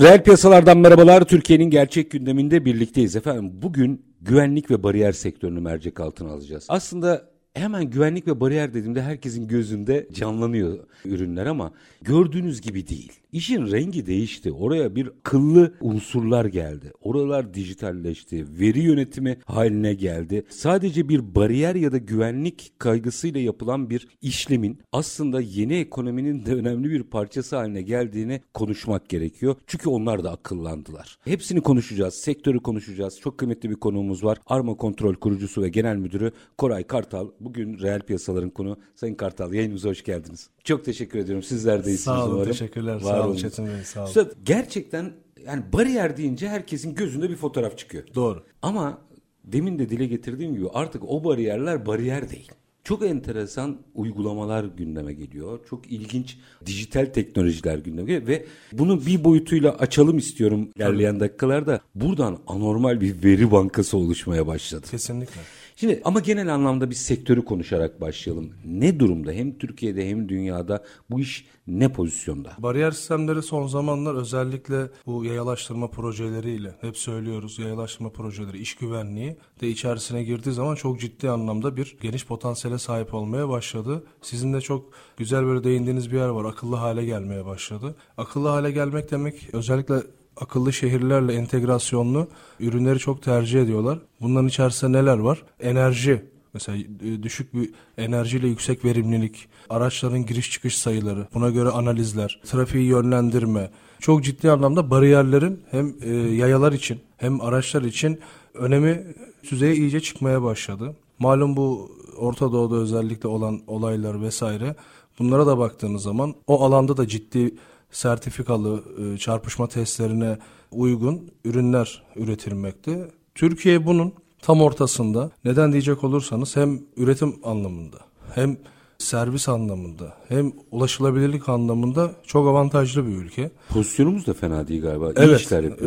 Reel piyasalardan merhabalar. Türkiye'nin gerçek gündeminde birlikteyiz efendim. Bugün güvenlik ve bariyer sektörünü mercek altına alacağız. Aslında hemen güvenlik ve bariyer dediğimde herkesin gözünde canlanıyor ürünler ama gördüğünüz gibi değil. İşin rengi değişti. Oraya bir kıllı unsurlar geldi. Oralar dijitalleşti. Veri yönetimi haline geldi. Sadece bir bariyer ya da güvenlik kaygısıyla yapılan bir işlemin aslında yeni ekonominin de önemli bir parçası haline geldiğini konuşmak gerekiyor. Çünkü onlar da akıllandılar. Hepsini konuşacağız. Sektörü konuşacağız. Çok kıymetli bir konuğumuz var. Arma Kontrol kurucusu ve genel müdürü Koray Kartal. Bugün reel piyasaların konu. Sayın Kartal yayınımıza hoş geldiniz. Çok teşekkür ediyorum. Sizler de iyisiniz Sağ olun, umarım. teşekkürler. Var Sağ olun. Çetin Bey, sağ olun. Üstad, gerçekten yani bariyer deyince herkesin gözünde bir fotoğraf çıkıyor. Doğru. Ama demin de dile getirdiğim gibi artık o bariyerler bariyer değil. Çok enteresan uygulamalar gündeme geliyor. Çok ilginç dijital teknolojiler gündeme geliyor ve bunu bir boyutuyla açalım istiyorum ilerleyen dakikalarda. Buradan anormal bir veri bankası oluşmaya başladı. Kesinlikle. Şimdi ama genel anlamda bir sektörü konuşarak başlayalım. Ne durumda hem Türkiye'de hem dünyada bu iş ne pozisyonda? Bariyer sistemleri son zamanlar özellikle bu yayalaştırma projeleriyle hep söylüyoruz yayalaştırma projeleri, iş güvenliği de içerisine girdiği zaman çok ciddi anlamda bir geniş potansiyele sahip olmaya başladı. Sizin de çok güzel böyle değindiğiniz bir yer var. Akıllı hale gelmeye başladı. Akıllı hale gelmek demek özellikle akıllı şehirlerle entegrasyonlu ürünleri çok tercih ediyorlar. Bunların içerisinde neler var? Enerji Mesela e, düşük bir enerjiyle yüksek verimlilik, araçların giriş çıkış sayıları, buna göre analizler, trafiği yönlendirme. Çok ciddi anlamda bariyerlerin hem e, yayalar için hem araçlar için önemi düzeye iyice çıkmaya başladı. Malum bu Orta Doğu'da özellikle olan olaylar vesaire bunlara da baktığınız zaman o alanda da ciddi sertifikalı e, çarpışma testlerine uygun ürünler üretilmekte. Türkiye bunun tam ortasında. Neden diyecek olursanız hem üretim anlamında hem servis anlamında hem ulaşılabilirlik anlamında çok avantajlı bir ülke. Pozisyonumuz da fena değil galiba. İyi Evet, işler e,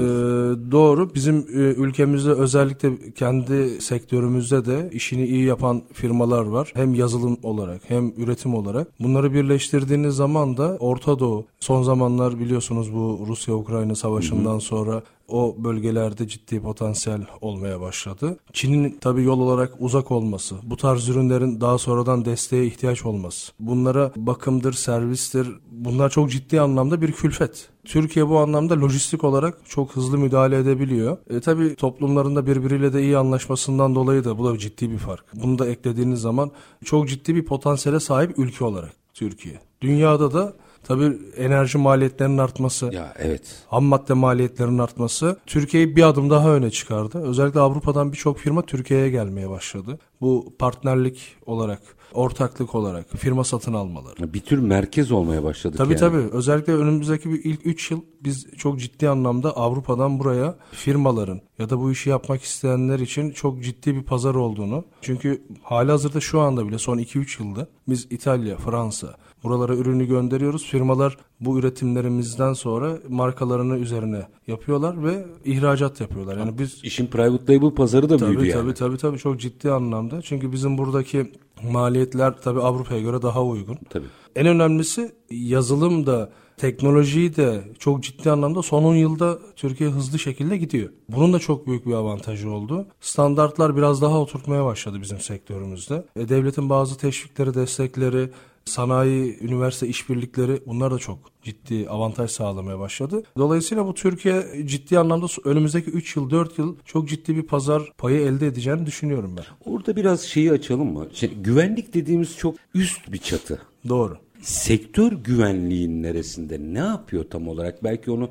doğru. Bizim e, ülkemizde özellikle kendi sektörümüzde de işini iyi yapan firmalar var. Hem yazılım olarak hem üretim olarak. Bunları birleştirdiğiniz zaman da Orta Doğu, son zamanlar biliyorsunuz bu Rusya-Ukrayna savaşından sonra o bölgelerde ciddi potansiyel olmaya başladı. Çin'in tabii yol olarak uzak olması, bu tarz ürünlerin daha sonradan desteğe ihtiyaç olması, bunlara bakımdır, servistir, bunlar çok ciddi anlamda bir külfet. Türkiye bu anlamda lojistik olarak çok hızlı müdahale edebiliyor. E tabi toplumlarında birbiriyle de iyi anlaşmasından dolayı da bu da ciddi bir fark. Bunu da eklediğiniz zaman çok ciddi bir potansiyele sahip ülke olarak Türkiye. Dünyada da tabi enerji maliyetlerinin artması, Ya evet. ham madde maliyetlerinin artması Türkiye'yi bir adım daha öne çıkardı. Özellikle Avrupa'dan birçok firma Türkiye'ye gelmeye başladı. Bu partnerlik olarak, ortaklık olarak firma satın almaları. Bir tür merkez olmaya başladık Tabii yani. tabii. Özellikle önümüzdeki bir ilk 3 yıl biz çok ciddi anlamda Avrupa'dan buraya firmaların ya da bu işi yapmak isteyenler için çok ciddi bir pazar olduğunu. Çünkü hali hazırda şu anda bile son 2-3 yılda biz İtalya, Fransa buralara ürünü gönderiyoruz. Firmalar bu üretimlerimizden sonra markalarını üzerine yapıyorlar ve ihracat yapıyorlar. Yani biz İşin private label pazarı da büyüdü Tabii yani. tabii tabii tabii çok ciddi anlamda. Çünkü bizim buradaki maliyetler tabii Avrupa'ya göre daha uygun. Tabii. En önemlisi yazılım da teknolojiyi de çok ciddi anlamda son 10 yılda Türkiye hızlı şekilde gidiyor. Bunun da çok büyük bir avantajı oldu. Standartlar biraz daha oturtmaya başladı bizim sektörümüzde. E, devletin bazı teşvikleri, destekleri, sanayi, üniversite işbirlikleri bunlar da çok ciddi avantaj sağlamaya başladı. Dolayısıyla bu Türkiye ciddi anlamda önümüzdeki 3 yıl 4 yıl çok ciddi bir pazar payı elde edeceğini düşünüyorum ben. Orada biraz şeyi açalım mı? Şey, güvenlik dediğimiz çok üst bir çatı. Doğru. Sektör güvenliğin neresinde? Ne yapıyor tam olarak? Belki onu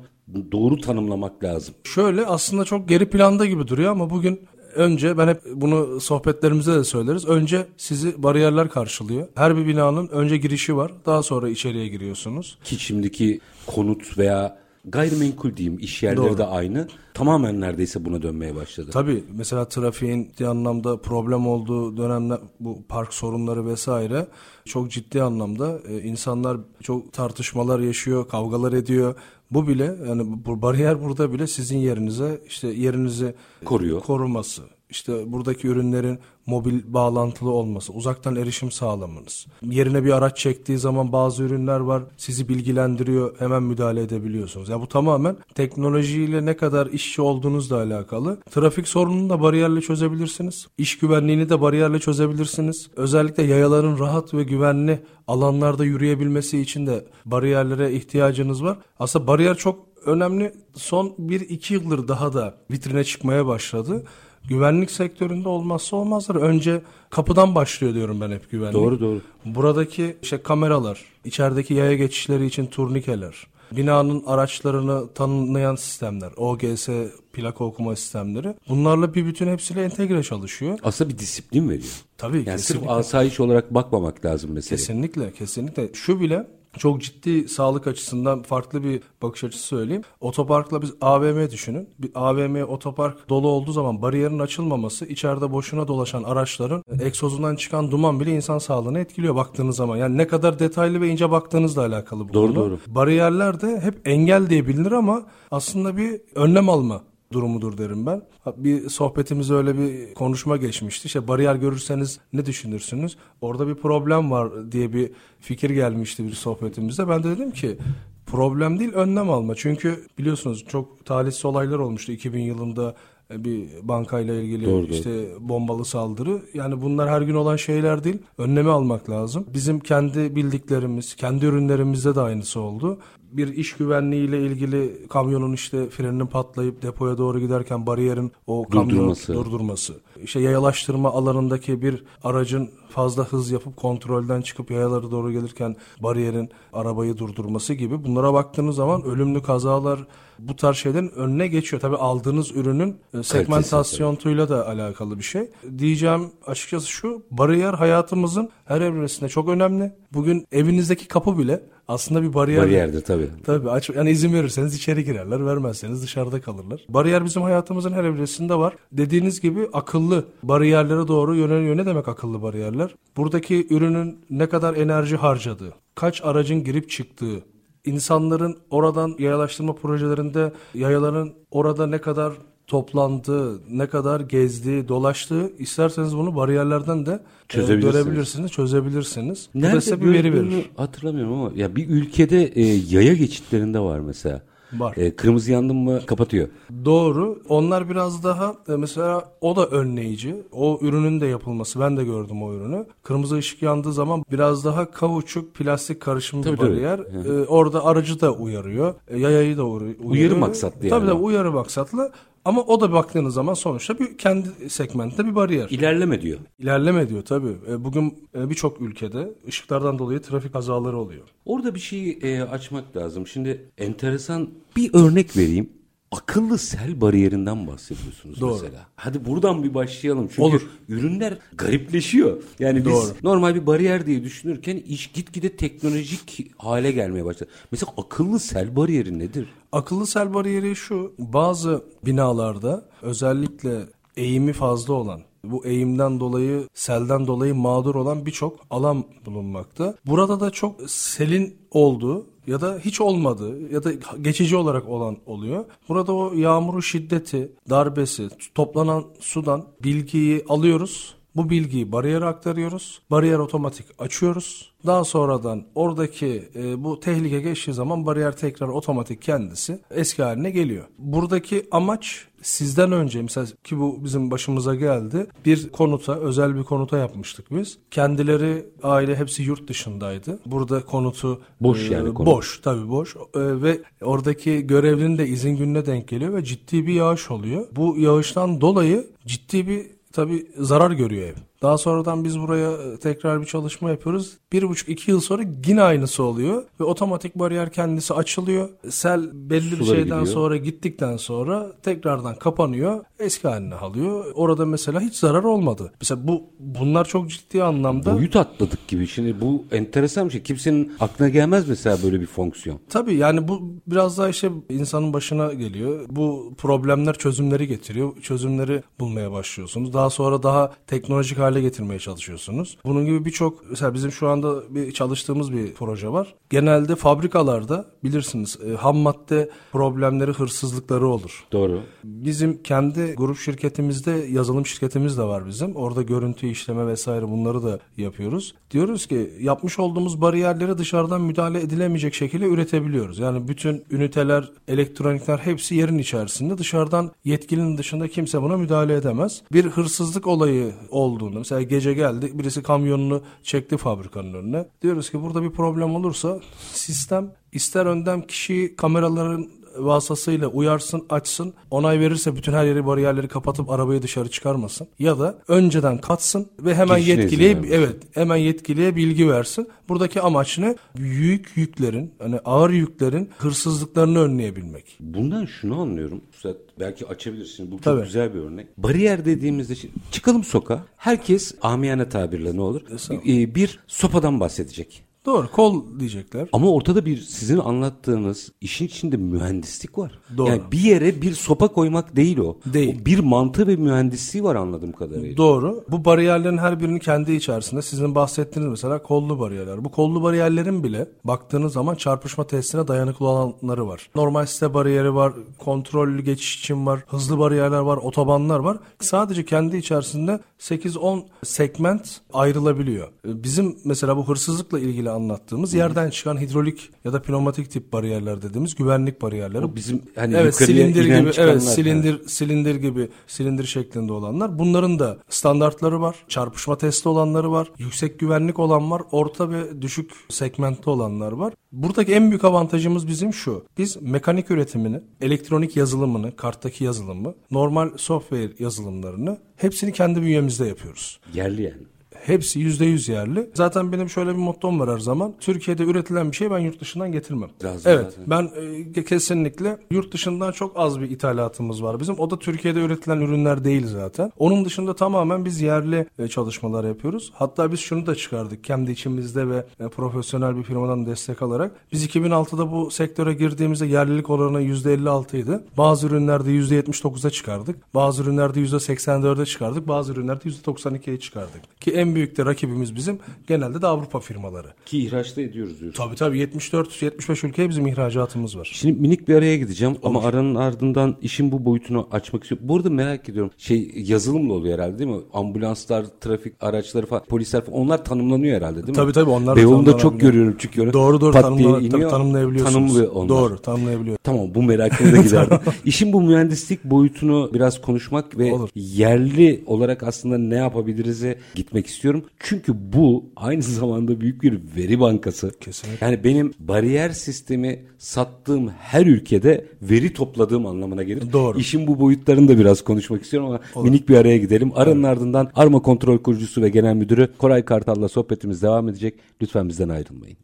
doğru tanımlamak lazım. Şöyle aslında çok geri planda gibi duruyor ama bugün önce ben hep bunu sohbetlerimizde de söyleriz. Önce sizi bariyerler karşılıyor. Her bir binanın önce girişi var. Daha sonra içeriye giriyorsunuz. Ki şimdiki konut veya gayrimenkul diyeyim iş yerleri Doğru. de aynı. Tamamen neredeyse buna dönmeye başladı. Tabii mesela trafiğin ciddi anlamda problem olduğu dönemler bu park sorunları vesaire çok ciddi anlamda e, insanlar çok tartışmalar yaşıyor, kavgalar ediyor. Bu bile yani bu bariyer burada bile sizin yerinize işte yerinizi Koruyor. koruması. İşte buradaki ürünlerin mobil bağlantılı olması, uzaktan erişim sağlamanız. Yerine bir araç çektiği zaman bazı ürünler var sizi bilgilendiriyor, hemen müdahale edebiliyorsunuz. Ya bu tamamen teknolojiyle ne kadar işçi olduğunuzla alakalı. Trafik sorununu da bariyerle çözebilirsiniz. İş güvenliğini de bariyerle çözebilirsiniz. Özellikle yayaların rahat ve güvenli alanlarda yürüyebilmesi için de bariyerlere ihtiyacınız var. Aslında bariyer çok önemli. Son 1-2 yıldır daha da vitrine çıkmaya başladı. Güvenlik sektöründe olmazsa olmazlar. Önce kapıdan başlıyor diyorum ben hep güvenlik. Doğru doğru. Buradaki işte kameralar, içerideki yaya geçişleri için turnikeler, binanın araçlarını tanımlayan sistemler, OGS plaka okuma sistemleri. Bunlarla bir bütün hepsiyle entegre çalışıyor. Aslında bir disiplin veriyor. Tabii Yani kesinlikle. sırf asayiş olarak bakmamak lazım mesela. Kesinlikle, kesinlikle. Şu bile çok ciddi sağlık açısından farklı bir bakış açısı söyleyeyim. Otoparkla biz AVM düşünün. Bir AVM otopark dolu olduğu zaman bariyerin açılmaması içeride boşuna dolaşan araçların egzozundan çıkan duman bile insan sağlığını etkiliyor baktığınız zaman. Yani ne kadar detaylı ve ince baktığınızla alakalı bu Doğru, konu. doğru. Bariyerler de hep engel diye bilinir ama aslında bir önlem alma durumudur derim ben. Bir sohbetimizde öyle bir konuşma geçmişti. İşte bariyer görürseniz ne düşünürsünüz? Orada bir problem var diye bir fikir gelmişti bir sohbetimizde. Ben de dedim ki problem değil önlem alma. Çünkü biliyorsunuz çok talihsiz olaylar olmuştu 2000 yılında e, bir bankayla ilgili Doğru, doğru. işte bombalı saldırı. Yani bunlar her gün olan şeyler değil. Önlemi almak lazım. Bizim kendi bildiklerimiz, kendi ürünlerimizde de aynısı oldu. Bir iş güvenliğiyle ilgili kamyonun işte freninin patlayıp depoya doğru giderken bariyerin o kamyonu Durdurması. İşte yayalaştırma alanındaki bir aracın fazla hız yapıp kontrolden çıkıp yayalara doğru gelirken bariyerin arabayı durdurması gibi. Bunlara baktığınız zaman ölümlü kazalar bu tarz şeylerin önüne geçiyor. Tabii aldığınız ürünün e, segmentasyonuyla da alakalı bir şey. Diyeceğim açıkçası şu, bariyer hayatımızın her evresinde çok önemli. Bugün evinizdeki kapı bile aslında bir bariyer. Bariyerdir tabii. Tabii aç, yani izin verirseniz içeri girerler, vermezseniz dışarıda kalırlar. Bariyer bizim hayatımızın her evresinde var. Dediğiniz gibi akıllı bariyerlere doğru yöneliyor. Ne demek akıllı bariyerler? Buradaki ürünün ne kadar enerji harcadığı, kaç aracın girip çıktığı, insanların oradan yayalaştırma projelerinde yayaların orada ne kadar toplandığı, ne kadar gezdiği, dolaştığı isterseniz bunu bariyerlerden de e, Çözebilirsiniz. görebilirsiniz, çözebilirsiniz. Bu da Nerede size bir veri verir. hatırlamıyorum ama ya bir ülkede e, yaya geçitlerinde var mesela. Var. E, kırmızı yandı mı kapatıyor. Doğru. Onlar biraz daha e, mesela o da önleyici. O ürünün de yapılması. Ben de gördüm o ürünü. Kırmızı ışık yandığı zaman biraz daha kauçuk plastik karışımı Tabii, bir tabii. bariyer. E, orada aracı da uyarıyor. E, yayayı da uyarıyor. Uyarı maksatlı Tabii yani. tabii uyarı maksatlı. Ama o da baktığınız zaman sonuçta bir kendi segmentte bir bariyer. İlerleme diyor. İlerleme diyor tabii. E, bugün e, birçok ülkede ışıklardan dolayı trafik kazaları oluyor. Orada bir şeyi e, açmak lazım. Şimdi enteresan bir örnek vereyim. Akıllı sel bariyerinden bahsediyorsunuz Doğru. mesela. Hadi buradan bir başlayalım. Çünkü Olur. ürünler garipleşiyor. Yani biz Doğru. normal bir bariyer diye düşünürken iş gitgide teknolojik hale gelmeye başladı. Mesela akıllı sel bariyeri nedir? Akıllı sel bariyeri şu. Bazı binalarda özellikle eğimi fazla olan bu eğimden dolayı, selden dolayı mağdur olan birçok alan bulunmakta. Burada da çok selin olduğu ya da hiç olmadığı ya da geçici olarak olan oluyor. Burada o yağmurun şiddeti, darbesi, toplanan sudan bilgiyi alıyoruz. Bu bilgiyi bariyere aktarıyoruz. Bariyer otomatik açıyoruz. Daha sonradan oradaki e, bu tehlike geçtiği zaman bariyer tekrar otomatik kendisi eski haline geliyor. Buradaki amaç sizden önce mesela ki bu bizim başımıza geldi. Bir konuta, özel bir konuta yapmıştık biz. Kendileri aile hepsi yurt dışındaydı. Burada konutu Boş e, yani konut. boş tabii boş E, ve oradaki görevlinin de izin gününe denk geliyor ve ciddi bir yağış oluyor. Bu yağıştan dolayı ciddi bir tabii zarar görüyor ev. Daha sonradan biz buraya e, tekrar bir çalışma yapıyoruz. Bir buçuk iki yıl sonra yine aynısı oluyor ve otomatik bariyer kendisi açılıyor. Sel belli bir Suları şeyden gidiyor. sonra gittikten sonra tekrardan kapanıyor. Eski haline alıyor. Orada mesela hiç zarar olmadı. Mesela bu bunlar çok ciddi anlamda Boyut atladık gibi. Şimdi bu enteresan bir şey. Kimsenin aklına gelmez mesela böyle bir fonksiyon. Tabii yani bu biraz daha işte insanın başına geliyor. Bu problemler çözümleri getiriyor. Çözümleri bulmaya başlıyorsunuz. Daha sonra daha teknolojik hale getirmeye çalışıyorsunuz. Bunun gibi birçok mesela bizim şu anda bir çalıştığımız bir proje var. Genelde fabrikalarda bilirsiniz e, ham madde problemleri, hırsızlıkları olur. Doğru. Bizim kendi grup şirketimizde yazılım şirketimiz de var bizim. Orada görüntü işleme vesaire bunları da yapıyoruz. Diyoruz ki yapmış olduğumuz bariyerleri dışarıdan müdahale edilemeyecek şekilde üretebiliyoruz. Yani bütün üniteler, elektronikler hepsi yerin içerisinde. Dışarıdan yetkilinin dışında kimse buna müdahale edemez. Bir hırsızlık olayı olduğunda mesela gece geldi birisi kamyonunu çekti fabrikanın önüne. Diyoruz ki burada bir problem olursa sistem ister önden kişi kameraların vasıtasıyla uyarsın, açsın, onay verirse bütün her yeri bariyerleri kapatıp arabayı dışarı çıkarmasın. Ya da önceden katsın ve hemen Girişine yetkiliye evet hemen yetkiliye bilgi versin. Buradaki amaç ne? Büyük yüklerin, hani ağır yüklerin hırsızlıklarını önleyebilmek. Bundan şunu anlıyorum. Üstad belki açabilirsin. Bu çok Tabii. güzel bir örnek. Bariyer dediğimizde çıkalım sokağa. Herkes amiyane tabirle ne olur? Ee, bir sopadan bahsedecek. Doğru, kol diyecekler. Ama ortada bir sizin anlattığınız işin içinde mühendislik var. Doğru. Yani bir yere bir sopa koymak değil o. Değil. O bir mantığı ve mühendisliği var anladığım kadarıyla. Doğru. Bu bariyerlerin her birinin kendi içerisinde sizin bahsettiğiniz mesela kollu bariyerler. Bu kollu bariyerlerin bile baktığınız zaman çarpışma testine dayanıklı olanları var. Normal site bariyeri var, kontrollü geçiş için var, hızlı bariyerler var, otobanlar var. Sadece kendi içerisinde 8-10 segment ayrılabiliyor. Bizim mesela bu hırsızlıkla ilgili anlattığımız yerden çıkan hidrolik ya da pneumatik tip bariyerler dediğimiz güvenlik bariyerleri. O bizim hani evet silindir gibi evet silindir silindir gibi silindir şeklinde olanlar. Bunların da standartları var. Çarpışma testi olanları var. Yüksek güvenlik olan var. Orta ve düşük segmentli olanlar var. Buradaki en büyük avantajımız bizim şu. Biz mekanik üretimini, elektronik yazılımını, karttaki yazılımı, normal software yazılımlarını hepsini kendi bünyemizde yapıyoruz. Yerli yani. Hepsi yüz yerli. Zaten benim şöyle bir mottom var her zaman. Türkiye'de üretilen bir şey ben yurt dışından getirmem. Lazım evet. zaten. Ben e, kesinlikle yurt dışından çok az bir ithalatımız var bizim. O da Türkiye'de üretilen ürünler değil zaten. Onun dışında tamamen biz yerli e, çalışmalar yapıyoruz. Hatta biz şunu da çıkardık kendi içimizde ve e, profesyonel bir firmadan destek alarak. Biz 2006'da bu sektöre girdiğimizde yerlilik oranı %56 idi. Bazı ürünlerde %79'a çıkardık. Bazı ürünlerde %84'e çıkardık. Bazı ürünlerde %92'ye çıkardık. Ki en büyük de rakibimiz bizim genelde de Avrupa firmaları. Ki ihraçta ediyoruz diyorsun. Tabii tabii 74-75 ülkeye bizim ihracatımız var. Şimdi minik bir araya gideceğim ama aranın ardından işin bu boyutunu açmak istiyorum. Bu arada merak ediyorum. Şey yazılımla oluyor herhalde değil mi? Ambulanslar, trafik araçları falan, polisler falan onlar tanımlanıyor herhalde değil mi? Tabii tabii onlar da Beyoğlu'nda çok görüyorum çünkü. Doğru doğru tanımla, tabii, tanımlayabiliyorsunuz. Tanımlıyor onlar. Doğru tanımlayabiliyor. Tamam bu merakımı da giderdim. İşin bu mühendislik boyutunu biraz konuşmak ve Olur. yerli olarak aslında ne yapabiliriz'e gitmek istiyorum. Çünkü bu aynı zamanda büyük bir veri bankası. Kesinlikle. Yani benim bariyer sistemi sattığım her ülkede veri topladığım anlamına gelir. Doğru. İşin bu boyutlarını da biraz konuşmak istiyorum ama minik bir araya gidelim. Aranın ardından Arma Kontrol Kurucusu ve Genel Müdürü Koray Kartal'la sohbetimiz devam edecek. Lütfen bizden ayrılmayın.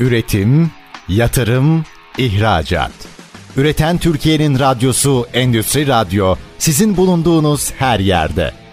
Üretim, yatırım, ihracat. Üreten Türkiye'nin radyosu Endüstri Radyo sizin bulunduğunuz her yerde.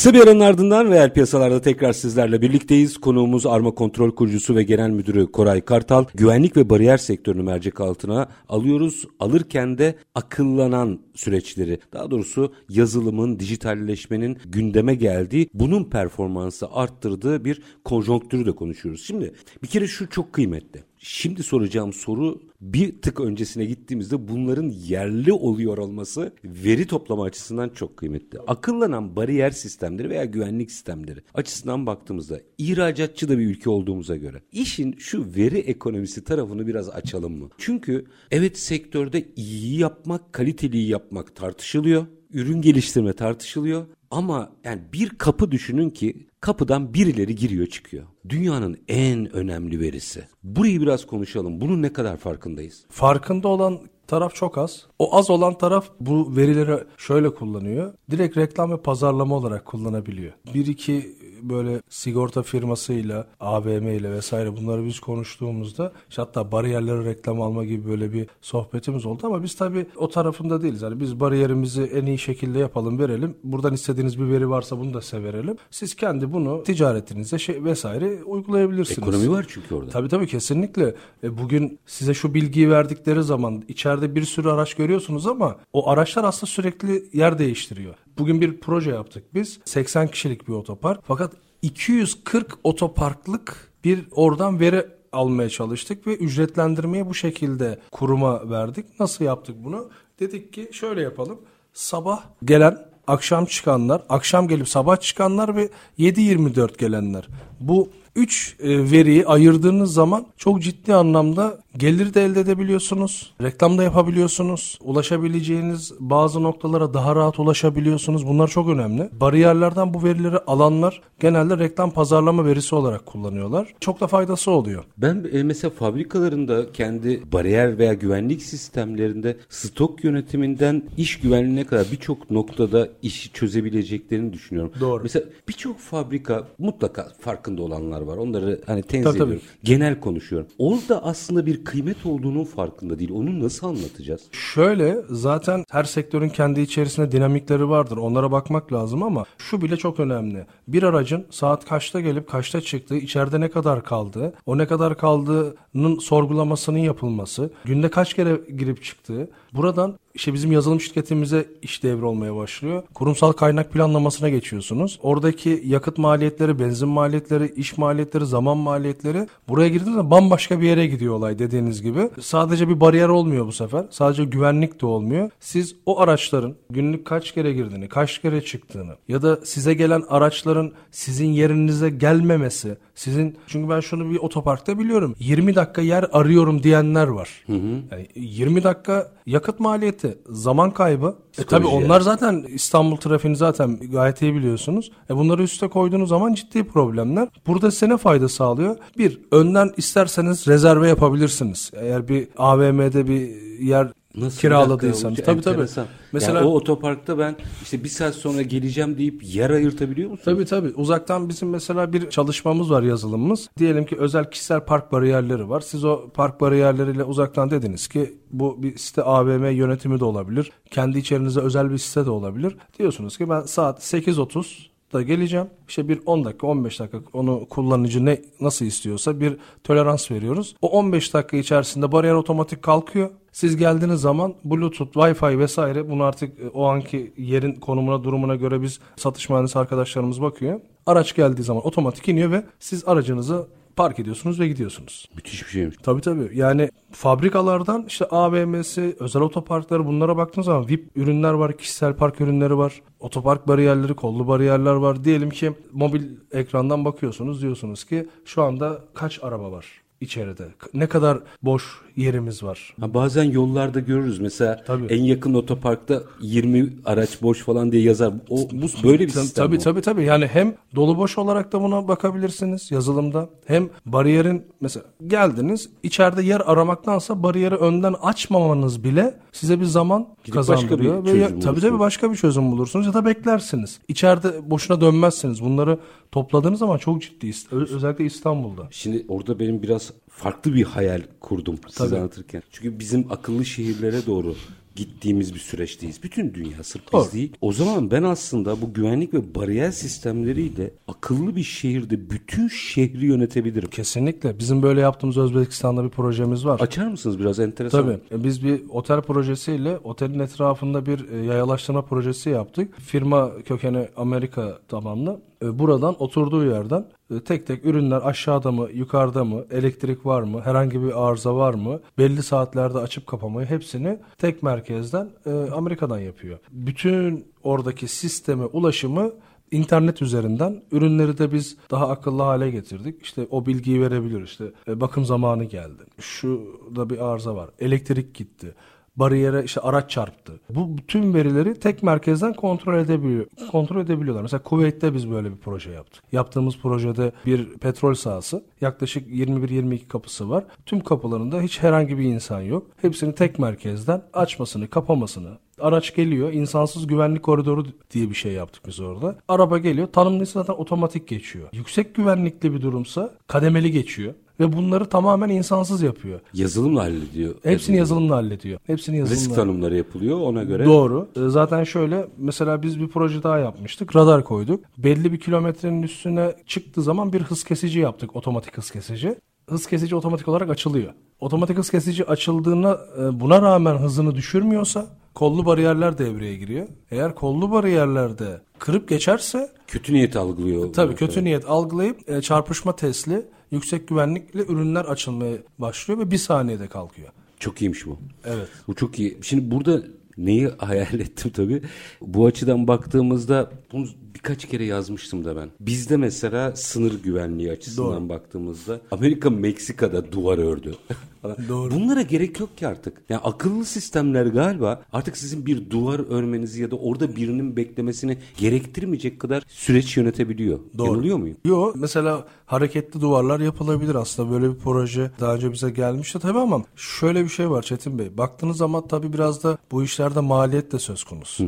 Kısa bir aranın ardından reel piyasalarda tekrar sizlerle birlikteyiz. Konuğumuz Arma Kontrol Kurucusu ve Genel Müdürü Koray Kartal. Güvenlik ve bariyer sektörünü mercek altına alıyoruz. Alırken de akıllanan süreçleri, daha doğrusu yazılımın, dijitalleşmenin gündeme geldiği, bunun performansı arttırdığı bir konjonktürü de konuşuyoruz. Şimdi bir kere şu çok kıymetli. Şimdi soracağım soru bir tık öncesine gittiğimizde bunların yerli oluyor olması veri toplama açısından çok kıymetli. Akıllanan bariyer sistemleri veya güvenlik sistemleri açısından baktığımızda ihracatçı da bir ülke olduğumuza göre işin şu veri ekonomisi tarafını biraz açalım mı? Çünkü evet sektörde iyi yapmak, kaliteliyi yapmak tartışılıyor. ürün geliştirme tartışılıyor ama yani bir kapı düşünün ki kapıdan birileri giriyor çıkıyor. Dünyanın en önemli verisi. Burayı biraz konuşalım. Bunun ne kadar farkındayız? Farkında olan taraf çok az. O az olan taraf bu verileri şöyle kullanıyor. Direkt reklam ve pazarlama olarak kullanabiliyor. Bir iki böyle sigorta firmasıyla, AVM ile vesaire bunları biz konuştuğumuzda işte hatta bariyerlere reklam alma gibi böyle bir sohbetimiz oldu ama biz tabii o tarafında değiliz. Yani biz bariyerimizi en iyi şekilde yapalım, verelim. Buradan istediğiniz bir veri varsa bunu da size verelim. Siz kendi bunu ticaretinize şey vesaire uygulayabilirsiniz. Ekonomi var çünkü orada. Tabii tabii kesinlikle. E, bugün size şu bilgiyi verdikleri zaman içeride bir sürü araç görüyorsunuz ama o araçlar aslında sürekli yer değiştiriyor. Bugün bir proje yaptık biz. 80 kişilik bir otopark. Fakat 240 otoparklık bir oradan veri almaya çalıştık ve ücretlendirmeyi bu şekilde kuruma verdik. Nasıl yaptık bunu? Dedik ki şöyle yapalım. Sabah gelen, akşam çıkanlar, akşam gelip sabah çıkanlar ve 7-24 gelenler. Bu 3 e, veriyi ayırdığınız zaman çok ciddi anlamda gelir de elde edebiliyorsunuz. Reklam da yapabiliyorsunuz. Ulaşabileceğiniz bazı noktalara daha rahat ulaşabiliyorsunuz. Bunlar çok önemli. Bariyerlerden bu verileri alanlar genelde reklam pazarlama verisi olarak kullanıyorlar. Çok da faydası oluyor. Ben e, mesela fabrikalarında kendi bariyer veya güvenlik sistemlerinde stok yönetiminden iş güvenliğine kadar birçok noktada işi çözebileceklerini düşünüyorum. Doğru. Mesela birçok fabrika mutlaka farkında olanlar var. Onları hani tenzih Tabii, tabii. ediyorum. Genel konuşuyorum. Orada aslında bir kıymet olduğunun farkında değil. Onu nasıl anlatacağız? Şöyle zaten her sektörün kendi içerisinde dinamikleri vardır. Onlara bakmak lazım ama şu bile çok önemli. Bir aracın saat kaçta gelip kaçta çıktığı, içeride ne kadar kaldığı, o ne kadar kaldığının sorgulamasının yapılması, günde kaç kere girip çıktığı, buradan işte bizim yazılım şirketimize iş devri olmaya başlıyor. Kurumsal kaynak planlamasına geçiyorsunuz. Oradaki yakıt maliyetleri, benzin maliyetleri, iş maliyetleri, zaman maliyetleri buraya girdiğinizde bambaşka bir yere gidiyor olay dediğiniz gibi. Sadece bir bariyer olmuyor bu sefer. Sadece güvenlik de olmuyor. Siz o araçların günlük kaç kere girdiğini, kaç kere çıktığını ya da size gelen araçların sizin yerinize gelmemesi, sizin çünkü ben şunu bir otoparkta biliyorum. 20 dakika yer arıyorum diyenler var. Yani 20 dakika yakıt maliyeti, zaman kaybı. E tabi Psikoloji onlar zaten İstanbul trafiğini zaten gayet iyi biliyorsunuz. E bunları üste koyduğunuz zaman ciddi problemler. Burada size ne fayda sağlıyor? Bir, önden isterseniz rezerve yapabilirsiniz. Eğer bir AVM'de bir yer Nasıl kiraladıysanız. dakika, Tabii tabii. Mesela Yani o otoparkta ben işte bir saat sonra geleceğim deyip yer ayırtabiliyor musun? Tabii tabii. Uzaktan bizim mesela bir çalışmamız var yazılımımız. Diyelim ki özel kişisel park bariyerleri var. Siz o park bariyerleriyle uzaktan dediniz ki bu bir site AVM yönetimi de olabilir. Kendi içerinize özel bir site de olabilir. Diyorsunuz ki ben saat 8.30 da geleceğim. İşte bir 10 dakika 15 dakika onu kullanıcı ne nasıl istiyorsa bir tolerans veriyoruz. O 15 dakika içerisinde bariyer otomatik kalkıyor. Siz geldiğiniz zaman Bluetooth, Wi-Fi vesaire bunu artık e, o anki yerin konumuna durumuna göre biz satış mühendisi arkadaşlarımız bakıyor. Araç geldiği zaman otomatik iniyor ve siz aracınızı park ediyorsunuz ve gidiyorsunuz. Müthiş bir şeymiş. Tabii tabii. Yani fabrikalardan işte AVM'si, özel otoparkları bunlara baktığınız zaman VIP ürünler var, kişisel park ürünleri var, otopark bariyerleri, kollu bariyerler var. Diyelim ki mobil ekrandan bakıyorsunuz diyorsunuz ki şu anda kaç araba var içeride? Ne kadar boş yerimiz var? Ha, bazen yollarda görürüz mesela Tabii. en yakın otoparkta 20 araç boş falan diye yazar. O bu böyle bir sistem. tabii bu. tabii tabii. Yani hem dolu boş olarak da buna bakabilirsiniz yazılımda. Hem bariyerin mesela geldiniz içeride yer aramaktansa bariyeri önden açmamanız bile size bir zaman Gidip başka kazandırıyor. bir Ve ya- tabii tabii başka bir çözüm bulursunuz ya da beklersiniz. İçeride boşuna dönmezsiniz. Bunları topladığınız zaman çok ciddi. Özellikle İstanbul'da. Şimdi orada benim biraz farklı bir hayal kurdum size anlatırken. Çünkü bizim akıllı şehirlere doğru gittiğimiz bir süreçteyiz. Bütün dünya sırf biz değil. O zaman ben aslında bu güvenlik ve bariyer sistemleriyle akıllı bir şehirde bütün şehri yönetebilirim. Kesinlikle. Bizim böyle yaptığımız Özbekistan'da bir projemiz var. Açar mısınız biraz enteresan? Tabii. Biz bir otel projesiyle otelin etrafında bir e, yayalaştırma projesi yaptık. Firma kökeni Amerika tabanlı. E, Buradan oturduğu yerden e, tek tek ürünler aşağıda mı, yukarıda mı, elektrik var mı, herhangi bir arıza var mı, belli saatlerde açıp kapamayı hepsini tek merkezden e, Amerika'dan yapıyor. Bütün oradaki sisteme ulaşımı İnternet üzerinden ürünleri de biz daha akıllı hale getirdik. İşte o bilgiyi verebiliyor. İşte bakım zamanı geldi. Şu da bir arıza var. Elektrik gitti. Bariyere işte araç çarptı. Bu tüm verileri tek merkezden kontrol edebiliyor. Kontrol edebiliyorlar. Mesela Kuveyt'te biz böyle bir proje yaptık. Yaptığımız projede bir petrol sahası. Yaklaşık 21-22 kapısı var. Tüm kapılarında hiç herhangi bir insan yok. Hepsini tek merkezden açmasını, kapamasını, araç geliyor. insansız güvenlik koridoru diye bir şey yaptık biz orada. Araba geliyor. Tanımlıysa zaten otomatik geçiyor. Yüksek güvenlikli bir durumsa kademeli geçiyor. Ve bunları tamamen insansız yapıyor. Yazılımla hallediyor. Hepsini yazılımla hallediyor. Hepsini yazılımla. Risk tanımları yapılıyor ona göre. Doğru. Ee, Zaten şöyle mesela biz bir proje daha yapmıştık. Radar koyduk. Belli bir kilometrenin üstüne çıktığı zaman bir hız kesici yaptık. Otomatik hız kesici. Hız kesici otomatik olarak açılıyor. Otomatik hız kesici açıldığına e, buna rağmen hızını düşürmüyorsa kollu bariyerler devreye giriyor. Eğer kollu bariyerlerde kırıp geçerse Kötü niyet algılıyor. Tabii kötü niyet algılayıp e, çarpışma testli yüksek güvenlikli ürünler açılmaya başlıyor ve bir saniyede kalkıyor. Çok iyiymiş bu. Evet. Bu çok iyi. Şimdi burada neyi hayal ettim tabii. Bu açıdan baktığımızda bunu birkaç kere yazmıştım da ben. Bizde mesela sınır güvenliği açısından baktığımızda Amerika Meksika'da duvar ördü. Doğru. Bunlara gerek yok ki artık. Yani akıllı sistemler galiba artık sizin bir duvar örmenizi ya da orada birinin beklemesini gerektirmeyecek kadar süreç yönetebiliyor. Doğru. Yanılıyor muyum? Yo mesela hareketli duvarlar yapılabilir aslında böyle bir proje daha önce bize gelmişti tabii ama şöyle bir şey var Çetin Bey. Baktığınız zaman tabii biraz da bu işlerde maliyet de söz konusu.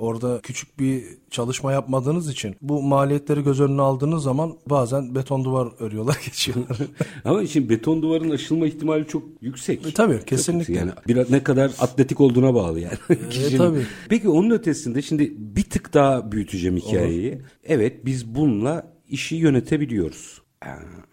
Orada küçük bir çalışma yapmadığınız için bu maliyetleri göz önüne aldığınız zaman bazen beton duvar örüyorlar geçiyorlar. Ama şimdi beton duvarın aşılma ihtimali çok yüksek. E, tabii, kesinlikle. Yani biraz ne kadar atletik olduğuna bağlı yani. Kişinin. tabii. Peki onun ötesinde şimdi bir tık daha büyüteceğim hikayeyi. Evet biz bununla işi yönetebiliyoruz. Aa,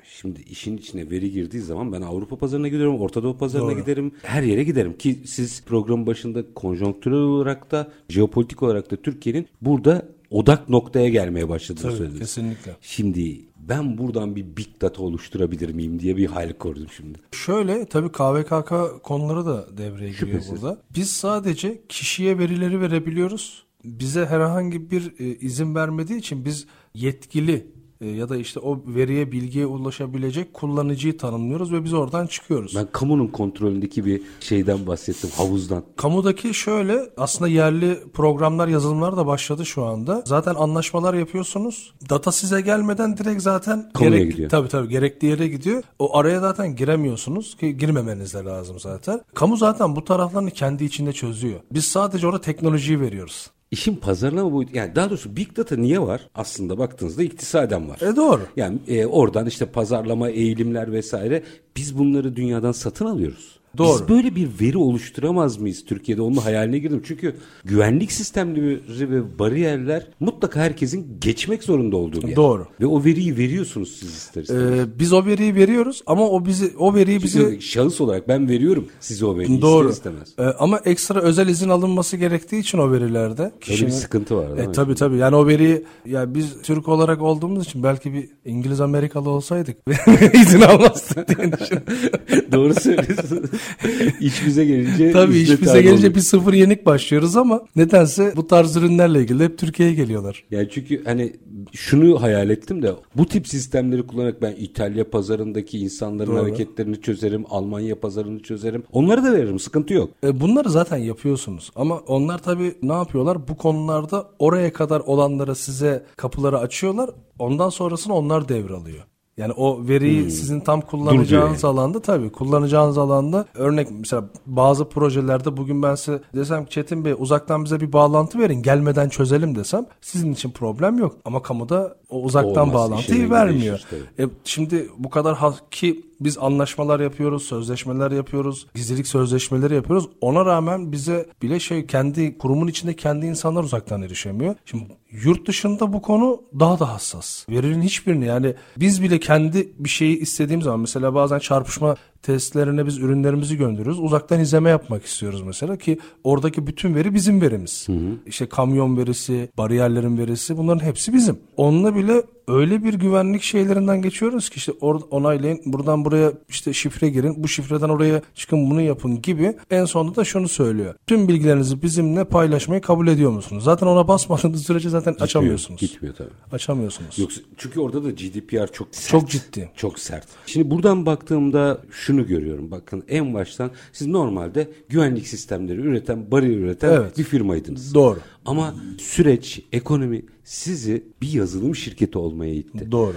Şimdi işin içine veri girdiği zaman ben Avrupa pazarına gidiyorum, Orta Doğu pazarına Doğru. giderim, her yere giderim ki siz programın başında konjonktürel olarak da jeopolitik olarak da Türkiye'nin burada odak noktaya gelmeye başladığını Tabii, söylediniz. kesinlikle. Şimdi ben buradan bir big data oluşturabilir miyim diye bir hayal kurdum şimdi. Şöyle tabii KVKK konuları da devreye giriyor Şüphesiz. burada. Biz sadece kişiye verileri verebiliyoruz. Bize herhangi bir e, izin vermediği için biz yetkili e, ya da işte o veriye bilgiye ulaşabilecek kullanıcıyı tanımlıyoruz ve biz oradan çıkıyoruz. Ben kamunun kontrolündeki bir şeyden bahsettim, havuzdan. Kamudaki şöyle aslında yerli programlar yazılımlar da başladı şu anda. Zaten anlaşmalar yapıyorsunuz. Data size gelmeden direkt zaten Kamuya gidiyor. Tabii tabii gerekli yere gidiyor. O araya zaten giremiyorsunuz ki girmemeniz de lazım zaten. Kamu zaten bu taraflarını kendi içinde çözüyor. Biz sadece orada teknolojiyi veriyoruz. İşin pazarlama boyutu, yani daha doğrusu big data niye var? Aslında baktığınızda iktisaden var. E doğru. Yani e, oradan işte pazarlama, eğilimler vesaire biz bunları dünyadan satın alıyoruz. Doğru. Biz böyle bir veri oluşturamaz mıyız Türkiye'de? Onun hayaline girdim. Çünkü güvenlik sistemleri ve bariyerler mutlaka herkesin geçmek zorunda olduğu bir yer. Doğru. Ve o veriyi veriyorsunuz siz ister istemez. Ee, biz o veriyi veriyoruz ama o bizi o veriyi Çünkü şahıs olarak ben veriyorum size o veriyi Doğru. ister istemez. Ee, ama ekstra özel izin alınması gerektiği için o verilerde Öyle kişinin bir sıkıntı var değil E mi? tabi tabi yani o veriyi ya biz Türk olarak olduğumuz için belki bir İngiliz Amerikalı olsaydık izin almazdık diye düşünüyorum. Doğru söylüyorsun. İç bize gelince Tabii hizmet bize gelince bir sıfır yenik başlıyoruz ama nedense bu tarz ürünlerle ilgili hep Türkiye'ye geliyorlar. Yani çünkü hani şunu hayal ettim de bu tip sistemleri kullanarak ben İtalya pazarındaki insanların Doğru. hareketlerini çözerim, Almanya pazarını çözerim. Onları da veririm, sıkıntı yok. E, bunları zaten yapıyorsunuz ama onlar tabii ne yapıyorlar? Bu konularda oraya kadar olanlara size kapıları açıyorlar. Ondan sonrasını onlar devralıyor. Yani o veriyi sizin tam kullanacağınız Dur alanda tabii kullanacağınız alanda örnek mesela bazı projelerde bugün ben size desem ki Çetin Bey uzaktan bize bir bağlantı verin gelmeden çözelim desem sizin için problem yok. Ama kamuda o uzaktan Olmaz, bağlantıyı vermiyor. değişir E, şimdi bu kadar ki biz anlaşmalar yapıyoruz, sözleşmeler yapıyoruz, gizlilik sözleşmeleri yapıyoruz. Ona rağmen bize bile şey kendi kurumun içinde kendi insanlar uzaktan erişemiyor. Şimdi yurt dışında bu konu daha da hassas. Verinin hiçbirini yani biz bile kendi bir şeyi istediğim zaman mesela bazen çarpışma testlerine biz ürünlerimizi gönderiyoruz. Uzaktan izleme yapmak istiyoruz mesela ki oradaki bütün veri bizim verimiz. İşte kamyon verisi, bariyerlerin verisi bunların hepsi bizim. Onunla bile öyle bir güvenlik şeylerinden geçiyoruz ki işte or- onaylayın buradan buraya işte şifre girin bu şifreden oraya çıkın bunu yapın gibi en sonunda da şunu söylüyor. Tüm bilgilerinizi bizimle paylaşmayı kabul ediyor musunuz? Zaten ona basmadığınız sürece zaten Gitmiyor, açamıyorsunuz. Gitmiyor tabii. Açamıyorsunuz. Yoksa çünkü orada da GDPR çok sert. Çok ciddi. Çok sert. Şimdi buradan baktığımda şunu görüyorum. Bakın en baştan siz normalde güvenlik sistemleri üreten, bariyer üreten Evet. bir firmaydınız. Doğru. Ama süreç, ekonomi sizi bir yazılım şirketi olmaya itti. Doğru.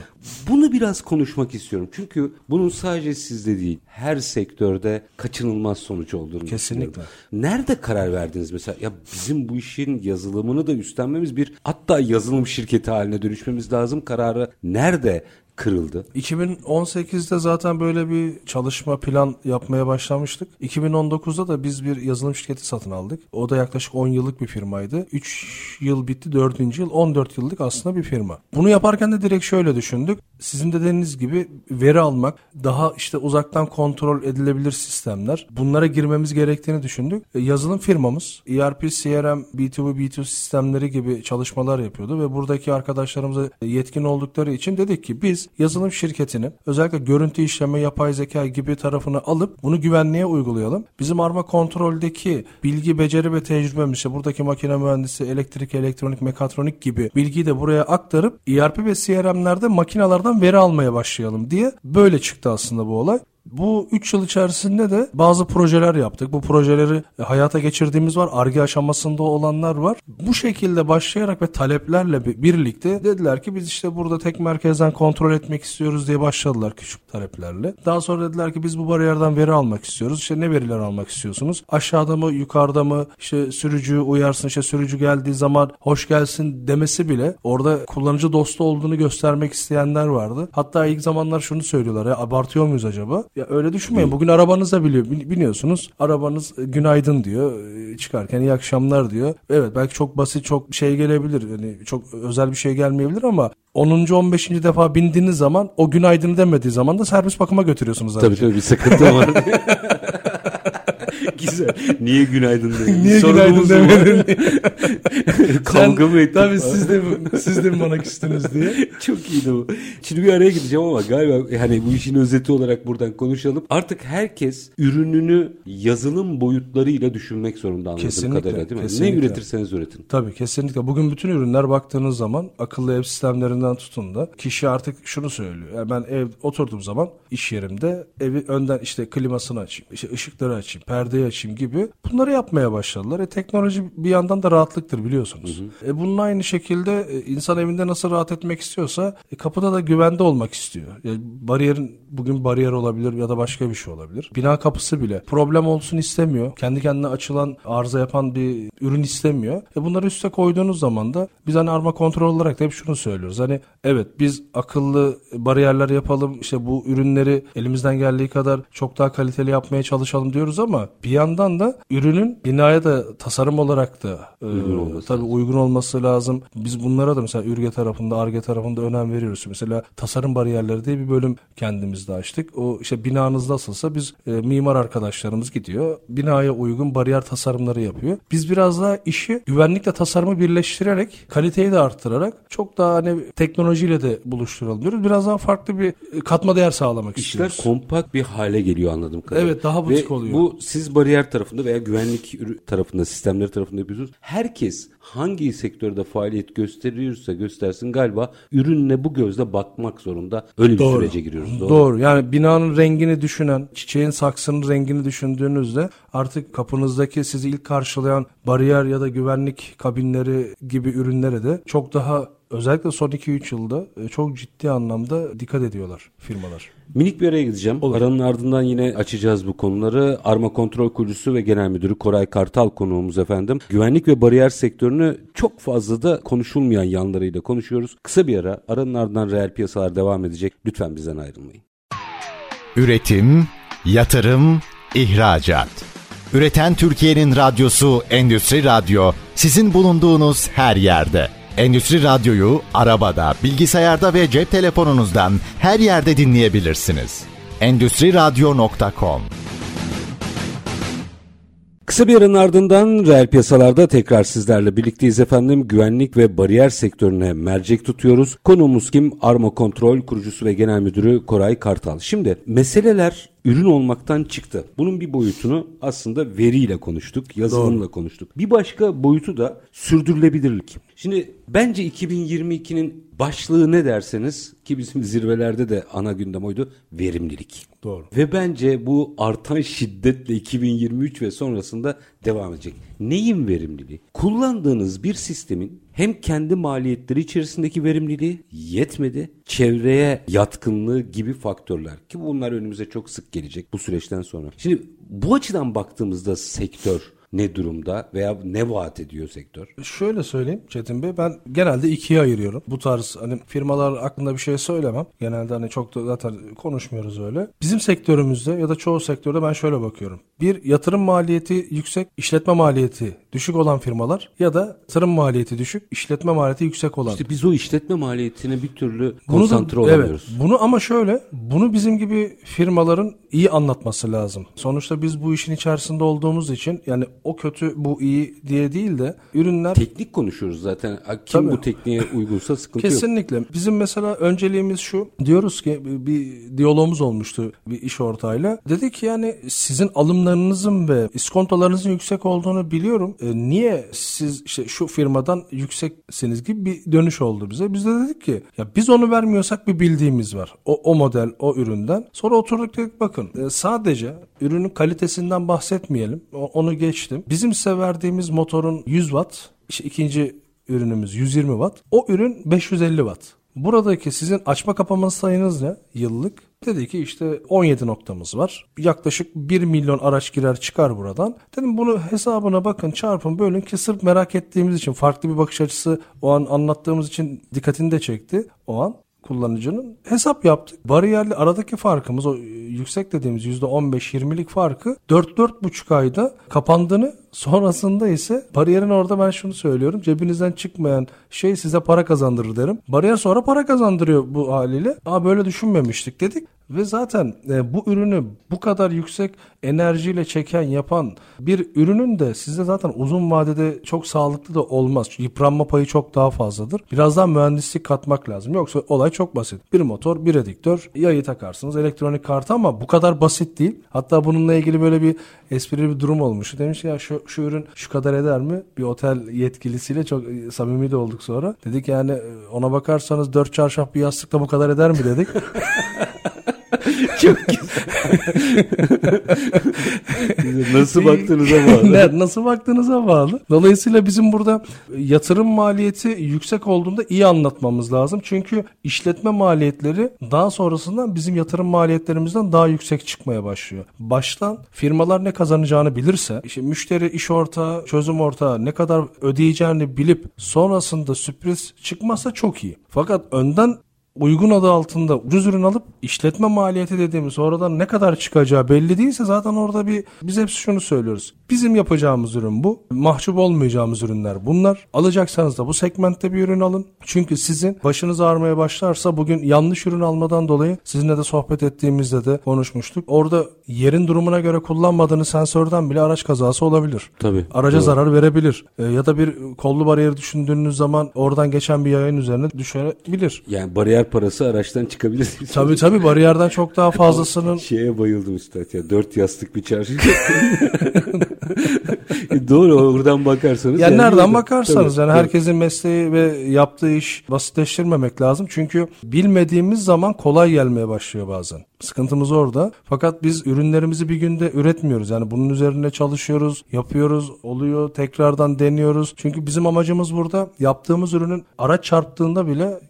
Bunu biraz konuşmak istiyorum. Çünkü bunun sadece sizde değil, her sektörde kaçınılmaz sonuç olduğunu Kesinlikle. düşünüyorum. Nerede karar verdiniz mesela? Ya bizim bu işin yazılımını da üstlenmemiz bir hatta yazılım şirketi haline dönüşmemiz lazım kararı nerede kırıldı? 2018'de zaten böyle bir çalışma plan yapmaya başlamıştık. 2019'da da biz bir yazılım şirketi satın aldık. O da yaklaşık 10 yıllık bir firmaydı. 3 yıl bitti 4. yıl 14 yıllık aslında bir firma. Bunu yaparken de direkt şöyle düşündük. Sizin de dediğiniz gibi veri almak, daha işte uzaktan kontrol edilebilir sistemler. Bunlara girmemiz gerektiğini düşündük. E, Yazılım firmamız ERP, CRM, B2B, B2C sistemleri gibi çalışmalar yapıyordu ve buradaki arkadaşlarımıza yetkin oldukları için dedik ki biz yazılım şirketini özellikle görüntü işleme, yapay zeka gibi tarafını alıp bunu güvenliğe uygulayalım. Bizim arma kontroldeki bilgi, beceri ve tecrübemiz işte buradaki makine mühendisi, elektrik, elektronik, mekatronik gibi bilgiyi de buraya aktarıp ERP ve CRM'lerde makinalardan veri almaya başlayalım diye böyle çıktı aslında bu olay. Bu 3 yıl içerisinde de bazı projeler yaptık. Bu projeleri e, hayata geçirdiğimiz var. Arge aşamasında olanlar var. Bu şekilde başlayarak ve taleplerle bi- birlikte dediler ki biz işte burada tek merkezden kontrol etmek istiyoruz diye başladılar küçük taleplerle. Daha sonra dediler ki biz bu bariyerden veri almak istiyoruz. İşte ne veriler almak istiyorsunuz? Aşağıda mı yukarıda mı işte sürücüyü uyarsın işte sürücü geldiği zaman hoş gelsin demesi bile orada kullanıcı dostu olduğunu göstermek isteyenler vardı. Hatta ilk zamanlar şunu söylüyorlar ya abartıyor muyuz acaba? Ya öyle düşünmeyin. Bugün arabanıza biliyor, bin- biniyorsunuz. Arabanız e, günaydın diyor. e, Çıkarken iyi akşamlar diyor. Evet belki çok basit çok şey gelebilir. Yani çok özel bir şey gelmeyebilir ama 10. 15. defa bindiğiniz zaman o günaydın demediği zaman da servis bakıma götürüyorsunuz Tabii tabii bir sıkıntı var. Güzel. Niye günaydın demedin? Niye günaydın demedin? Kavga mı ettik? Tabii siz de, siz de mi bana küstünüz diye. Çok iyiydi bu. Şimdi bir araya gideceğim ama galiba hani bu işin özeti olarak buradan konuşalım. Artık herkes ürününü yazılım boyutlarıyla düşünmek zorunda anladığım Kesinlikle, kadarıyla değil mi? kesinlikle. Ne üretirseniz üretin. Tabii kesinlikle. Bugün bütün ürünler baktığınız zaman akıllı ev sistemlerinden tutun da kişi artık şunu söylüyor. Yani ben ev oturduğum zaman iş yerimde evi önden işte klimasını açayım, işte ışıkları açayım, perdeyi açayım gibi bunları yapmaya başladılar. E teknoloji bir yandan da rahatlıktır biliyorsunuz. E bunun aynı şekilde e, insan evinde nasıl rahat etmek istiyorsa e, kapıda da güvende olmak istiyor. Yani bariyerin bugün bariyer olabilir ya da başka bir şey olabilir. Bina kapısı bile problem olsun istemiyor. Kendi kendine açılan, arıza yapan bir ürün istemiyor. E bunları üste koyduğunuz zaman da biz hani arma kontrol olarak da hep şunu söylüyoruz. Hani evet biz akıllı bariyerler yapalım. işte bu ürünleri elimizden geldiği kadar çok daha kaliteli yapmaya çalışalım diyoruz ama bir yandan da ürünün binaya da tasarım olarak da e, Uygun olması tabii uygun olması lazım. Biz bunlara da mesela ürge tarafında, arge tarafında önem veriyoruz. Mesela tasarım bariyerleri diye bir bölüm kendimizde açtık. O işte binanız nasılsa biz e, mimar arkadaşlarımız gidiyor. Binaya uygun bariyer tasarımları yapıyor. Biz biraz daha işi güvenlikle tasarımı birleştirerek kaliteyi de arttırarak çok daha hani teknolojiyle de buluşturalım diyoruz. Biraz daha farklı bir e, katma değer sağlamak İşler istiyoruz. kompakt bir hale geliyor anladığım kadarıyla. Evet, daha butik Ve oluyor. Bu siz bariyer tarafında veya güvenlik tarafında, sistemleri tarafında yapıyorsunuz. Herkes hangi sektörde faaliyet gösteriyorsa göstersin galiba ürünle bu gözle bakmak zorunda. Öyle bir sürece giriyoruz. Doğru. Doğru. Yani binanın rengini düşünen, çiçeğin saksının rengini düşündüğünüzde artık kapınızdaki sizi ilk karşılayan bariyer ya da güvenlik kabinleri gibi ürünlere de çok daha özellikle son 2-3 yılda e, çok ciddi anlamda dikkat ediyorlar firmalar. Minik bir araya gideceğim. Aranın ardından yine açacağız bu konuları. Arma Kontrol Kurucusu ve Genel Müdürü Koray Kartal konuğumuz efendim. Güvenlik ve bariyer sektörünü çok fazla da konuşulmayan yanlarıyla konuşuyoruz. Kısa bir ara. Aranın ardından reel piyasalar devam edecek. Lütfen bizden ayrılmayın. Üretim, yatırım, ihracat. Üreten Türkiye'nin radyosu Endüstri Radyo sizin bulunduğunuz her yerde. Endüstri Radyo'yu arabada, bilgisayarda ve cep telefonunuzdan her yerde dinleyebilirsiniz. Endüstriradyo.com Kısa bir aranın ardından reel piyasalarda tekrar sizlerle birlikteyiz efendim. Güvenlik ve bariyer sektörüne mercek tutuyoruz. Konuğumuz kim? Arma Kontrol kurucusu ve genel müdürü Koray Kartal. Şimdi meseleler ürün olmaktan çıktı. Bunun bir boyutunu aslında veriyle konuştuk, yazılımla Doğru. konuştuk. Bir başka boyutu da sürdürülebilirlik. Şimdi bence 2022'nin başlığı ne derseniz ki bizim zirvelerde de ana gündem oydu verimlilik. Doğru. Ve bence bu artan şiddetle 2023 ve sonrasında devam edecek. Neyin verimliliği? Kullandığınız bir sistemin hem kendi maliyetleri içerisindeki verimliliği yetmedi, çevreye yatkınlığı gibi faktörler ki bunlar önümüze çok sık gelecek bu süreçten sonra. Şimdi bu açıdan baktığımızda sektör ne durumda veya ne vaat ediyor sektör? Şöyle söyleyeyim Çetin Bey ben genelde ikiye ayırıyorum. Bu tarz hani firmalar hakkında bir şey söylemem. Genelde hani çok da zaten konuşmuyoruz öyle. Bizim sektörümüzde ya da çoğu sektörde ben şöyle bakıyorum. Bir yatırım maliyeti yüksek, işletme maliyeti düşük olan firmalar ya da yatırım maliyeti düşük, işletme maliyeti yüksek olan. İşte biz o işletme maliyetine bir türlü konsantre bunu da, olamıyoruz. Evet, bunu ama şöyle, bunu bizim gibi firmaların iyi anlatması lazım. Sonuçta biz bu işin içerisinde olduğumuz için yani o kötü bu iyi diye değil de ürünler... Teknik konuşuyoruz zaten. Kim Tabii. bu tekniğe uygunsa sıkıntı Kesinlikle. yok. Kesinlikle. Bizim mesela önceliğimiz şu. Diyoruz ki bir diyalogumuz olmuştu bir iş ortağıyla. Dedi ki yani sizin alımlarınızın ve iskontolarınızın yüksek olduğunu biliyorum. E, niye siz işte şu firmadan yükseksiniz gibi bir dönüş oldu bize. Biz de dedik ki ya biz onu vermiyorsak bir bildiğimiz var. O, o model, o üründen. Sonra oturduk dedik bakın e, sadece ürünün kalitesinden bahsetmeyelim. Onu geçtim. Bizim size verdiğimiz motorun 100 watt, işte ikinci ürünümüz 120 watt. O ürün 550 watt. Buradaki sizin açma kapama sayınız ne yıllık? Dedi ki işte 17 noktamız var. Yaklaşık 1 milyon araç girer çıkar buradan. Dedim bunu hesabına bakın çarpın bölün ki sırf merak ettiğimiz için farklı bir bakış açısı o an anlattığımız için dikkatini de çekti o an kullanıcının hesap yaptık. Bariyerli aradaki farkımız o yüksek dediğimiz %15-20'lik farkı 4-4,5 ayda kapandığını sonrasında ise bariyerin orada ben şunu söylüyorum. Cebinizden çıkmayan şey size para kazandırır derim. Bariyer sonra para kazandırıyor bu haliyle. Aa böyle düşünmemiştik dedik. Ve zaten e, bu ürünü bu kadar yüksek enerjiyle çeken yapan bir ürünün de size zaten uzun vadede çok sağlıklı da olmaz. Yıpranma payı çok daha fazladır. Birazdan mühendislik katmak lazım. Yoksa olay çok basit. Bir motor, bir ediktör, yayı takarsınız, elektronik kartı ama bu kadar basit değil. Hatta bununla ilgili böyle bir esprili bir durum olmuş. Demiş ya şu, şu ürün şu kadar eder mi? Bir otel yetkilisiyle çok e, samimi de olduk sonra. Dedik yani e, ona bakarsanız dört çarşaf bir yastıkta bu kadar eder mi dedik. Çok nasıl baktığınıza bağlı. nasıl baktığınıza bağlı. Dolayısıyla bizim burada yatırım maliyeti yüksek olduğunda iyi anlatmamız lazım. Çünkü işletme maliyetleri daha sonrasında bizim yatırım maliyetlerimizden daha yüksek çıkmaya başlıyor. Baştan firmalar ne kazanacağını bilirse, işte müşteri, iş ortağı, çözüm ortağı ne kadar ödeyeceğini bilip sonrasında sürpriz çıkmazsa çok iyi. Fakat önden uygun adı altında ucuz ürün alıp işletme maliyeti dediğimiz oradan ne kadar çıkacağı belli değilse zaten orada bir biz hepsi şunu söylüyoruz. Bizim yapacağımız ürün bu. Mahcup olmayacağımız ürünler bunlar. Alacaksanız da bu segmentte bir ürün alın. Çünkü sizin başınız ağrımaya başlarsa bugün yanlış ürün almadan dolayı sizinle de sohbet ettiğimizde de konuşmuştuk. Orada yerin durumuna göre kullanmadığınız sensörden bile araç kazası olabilir. Tabii. Araca doğru. zarar verebilir. E, ya da bir kollu bariyeri düşündüğünüz zaman oradan geçen bir yayın üzerine düşebilir. Yani bariyer parası araçtan çıkabilir. Tabii tabii bariyerden çok daha fazlasının. Şeye bayıldım üstad ya. Dört yastık bir çarşı. Doğru oradan bakarsanız. Yani, yani nereden orada. bakarsanız tabii, yani tabii. herkesin mesleği ve yaptığı iş basitleştirmemek lazım. Çünkü bilmediğimiz zaman kolay gelmeye başlıyor bazen. Sıkıntımız orada. Fakat biz ürünlerimizi bir günde üretmiyoruz. Yani bunun üzerine çalışıyoruz, yapıyoruz, oluyor, tekrardan deniyoruz. Çünkü bizim amacımız burada yaptığımız ürünün araç çarptığında bile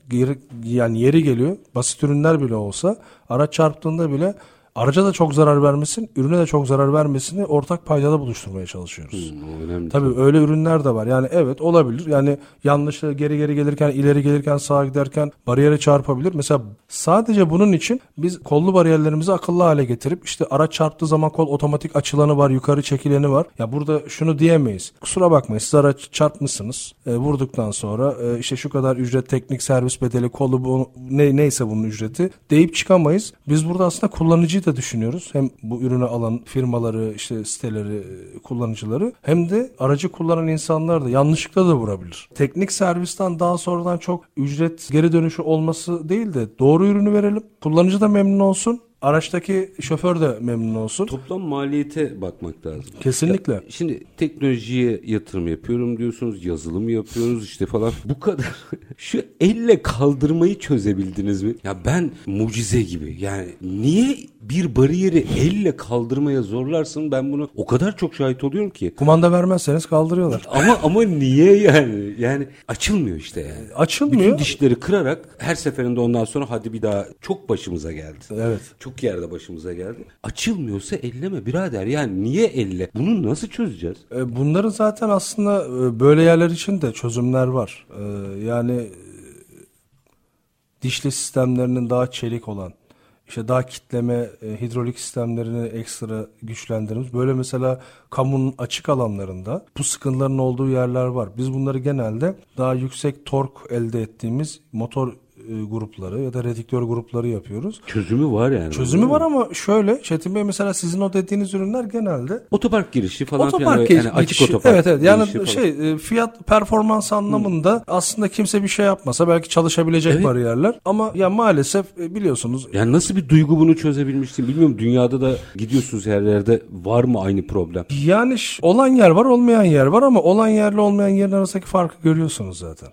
yani yeri geliyor. Basit ürünler bile olsa araç çarptığında bile araca da çok zarar vermesin, ürüne de çok zarar vermesini ortak paydada buluşturmaya çalışıyoruz. Hmm, önemli. Tabii öyle ürünler de var. Yani evet olabilir. Yani yanlışla geri geri gelirken, ileri gelirken, sağa giderken bariyere çarpabilir. Mesela sadece bunun için biz kollu bariyerlerimizi akıllı hale getirip işte araç çarptığı zaman kol otomatik açılanı var, yukarı çekileni var. Ya burada şunu diyemeyiz. Kusura bakmayın siz araç çarpmışsınız. E, vurduktan sonra e, işte şu kadar ücret teknik servis bedeli kolu bu, ne, neyse bunun ücreti deyip çıkamayız. Biz burada aslında kullanıcı kullanıcıyı da düşünüyoruz. Hem bu ürünü alan firmaları, işte siteleri, kullanıcıları hem de aracı kullanan insanlar da yanlışlıkla da vurabilir. Teknik servisten daha sonradan çok ücret geri dönüşü olması değil de doğru ürünü verelim. Kullanıcı da memnun olsun. Araçtaki şoför de memnun olsun. Toplam maliyete bakmak lazım. Kesinlikle. Ya şimdi teknolojiye yatırım yapıyorum diyorsunuz, yazılım yapıyoruz işte falan. Bu kadar. Şu elle kaldırmayı çözebildiniz mi? Ya ben mucize gibi. Yani niye bir bariyeri elle kaldırmaya zorlarsın? Ben bunu o kadar çok şahit oluyorum ki. Kumanda vermezseniz kaldırıyorlar. Ama ama niye yani? Yani açılmıyor işte yani. Açılmıyor. Bütün dişleri kırarak her seferinde ondan sonra hadi bir daha çok başımıza geldi. Evet. Çok yerde başımıza geldi. Açılmıyorsa elleme birader. Yani niye elle? Bunu nasıl çözeceğiz? E, Bunların zaten aslında e, böyle yerler için de çözümler var. E, Yani dişli sistemlerinin daha çelik olan, işte daha kitleme e, hidrolik sistemlerini ekstra güçlendirmiş. Böyle mesela kamunun açık alanlarında bu sıkıntıların olduğu yerler var. Biz bunları genelde daha yüksek tork elde ettiğimiz motor e, grupları ya da rediktör grupları yapıyoruz. Çözümü var yani. Çözümü var ama şöyle Çetin Bey mesela sizin o dediğiniz ürünler genelde Otopark girişi falan Otopark filan. Yani açık otopark Evet evet. Yani falan. şey e, fiyat performans anlamında aslında kimse bir şey yapmasa belki çalışabilecek Evet. bariyerler ama ya maalesef e, biliyorsunuz Yani nasıl bir duygu bunu çözebilmişsin bilmiyorum. Dünyada da gidiyorsunuz her yerde var mı aynı problem? yani olan yer var olmayan yer var ama olan yerle olmayan yerin arasındaki farkı görüyorsunuz zaten.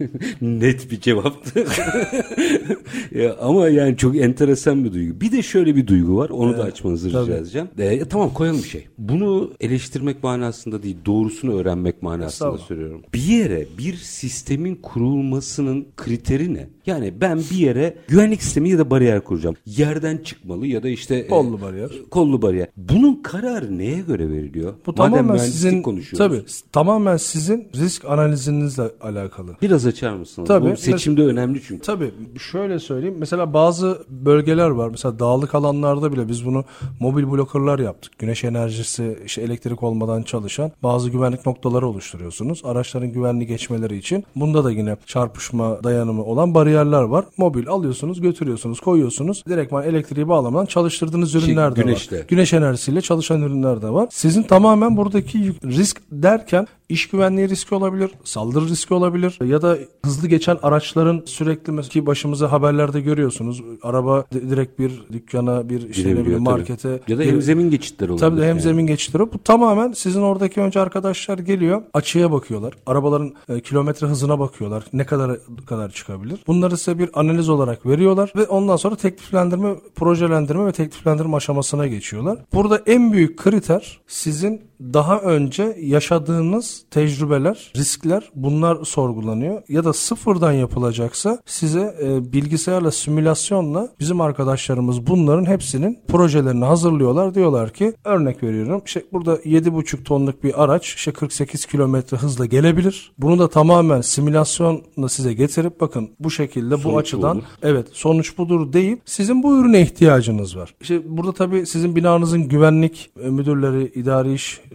Net bir cevaptı. ya, ama yani çok enteresan bir duygu. Bir de şöyle bir duygu var. Onu da açmanızı rica tabii. edeceğim. E, tamam koyalım bir şey. Bunu eleştirmek manasında değil, doğrusunu öğrenmek manasında söylüyorum. Bir yere bir sistemin kurulmasının kriteri ne? Yani ben bir yere güvenlik sistemi ya da bariyer kuracağım. Yerden çıkmalı ya da işte e, Kollu bariyer. kollu bariyer. Bunun kararı neye göre veriliyor? Bu Madem tamamen sizin konuşuyoruz. tabii tamamen sizin risk analizinizle alakalı. Biraz açar mısınız? Tabii. Bu seçimde önemli çünkü. Tabii şöyle söyleyeyim. Mesela bazı bölgeler var. Mesela dağlık alanlarda bile biz bunu mobil blokörler yaptık. Güneş enerjisi, işte elektrik olmadan çalışan bazı güvenlik noktaları oluşturuyorsunuz. Araçların güvenli geçmeleri için. Bunda da yine çarpışma dayanımı olan bariyerler var. Mobil alıyorsunuz, götürüyorsunuz, koyuyorsunuz. Direktman elektriği bağlamadan çalıştırdığınız ürünler de Şey, var. Güneş enerjisiyle çalışan ürünler de var. Sizin tamamen buradaki risk derken iş güvenliği riski olabilir, saldırı riski olabilir ya da hızlı geçen araçların sürekli mes- ki başımıza haberlerde görüyorsunuz. Araba di- direkt bir dükkana, bir işte Girebiliyor bileyim tabii. markete Ya da hem zemin geçitleri olabilir. Tabii de hem yani. zemin geçitleri. Bu tamamen sizin oradaki önce arkadaşlar geliyor. Açıya bakıyorlar. Arabaların e, kilometre hızına bakıyorlar. Ne kadar kadar çıkabilir. Bunları size bir analiz olarak veriyorlar ve ondan sonra tekliflendirme, projelendirme ve tekliflendirme aşamasına geçiyorlar. Burada en büyük kriter sizin daha önce yaşadığınız tecrübeler, riskler bunlar sorgulanıyor. Ya da sıfırdan yapılacaksa size e, bilgisayarla simülasyonla bizim arkadaşlarımız bunların hepsinin projelerini hazırlıyorlar. Diyorlar ki örnek veriyorum işte burada 7,5 tonluk bir araç işte 48 kilometre hızla gelebilir. Bunu da tamamen simülasyonla size getirip bakın bu şekilde bu Sonuç açıdan budur. evet sonuç budur deyip sizin bu ürüne ihtiyacınız var. İşte burada tabii sizin binanızın güvenlik e, müdürleri, idari işlerle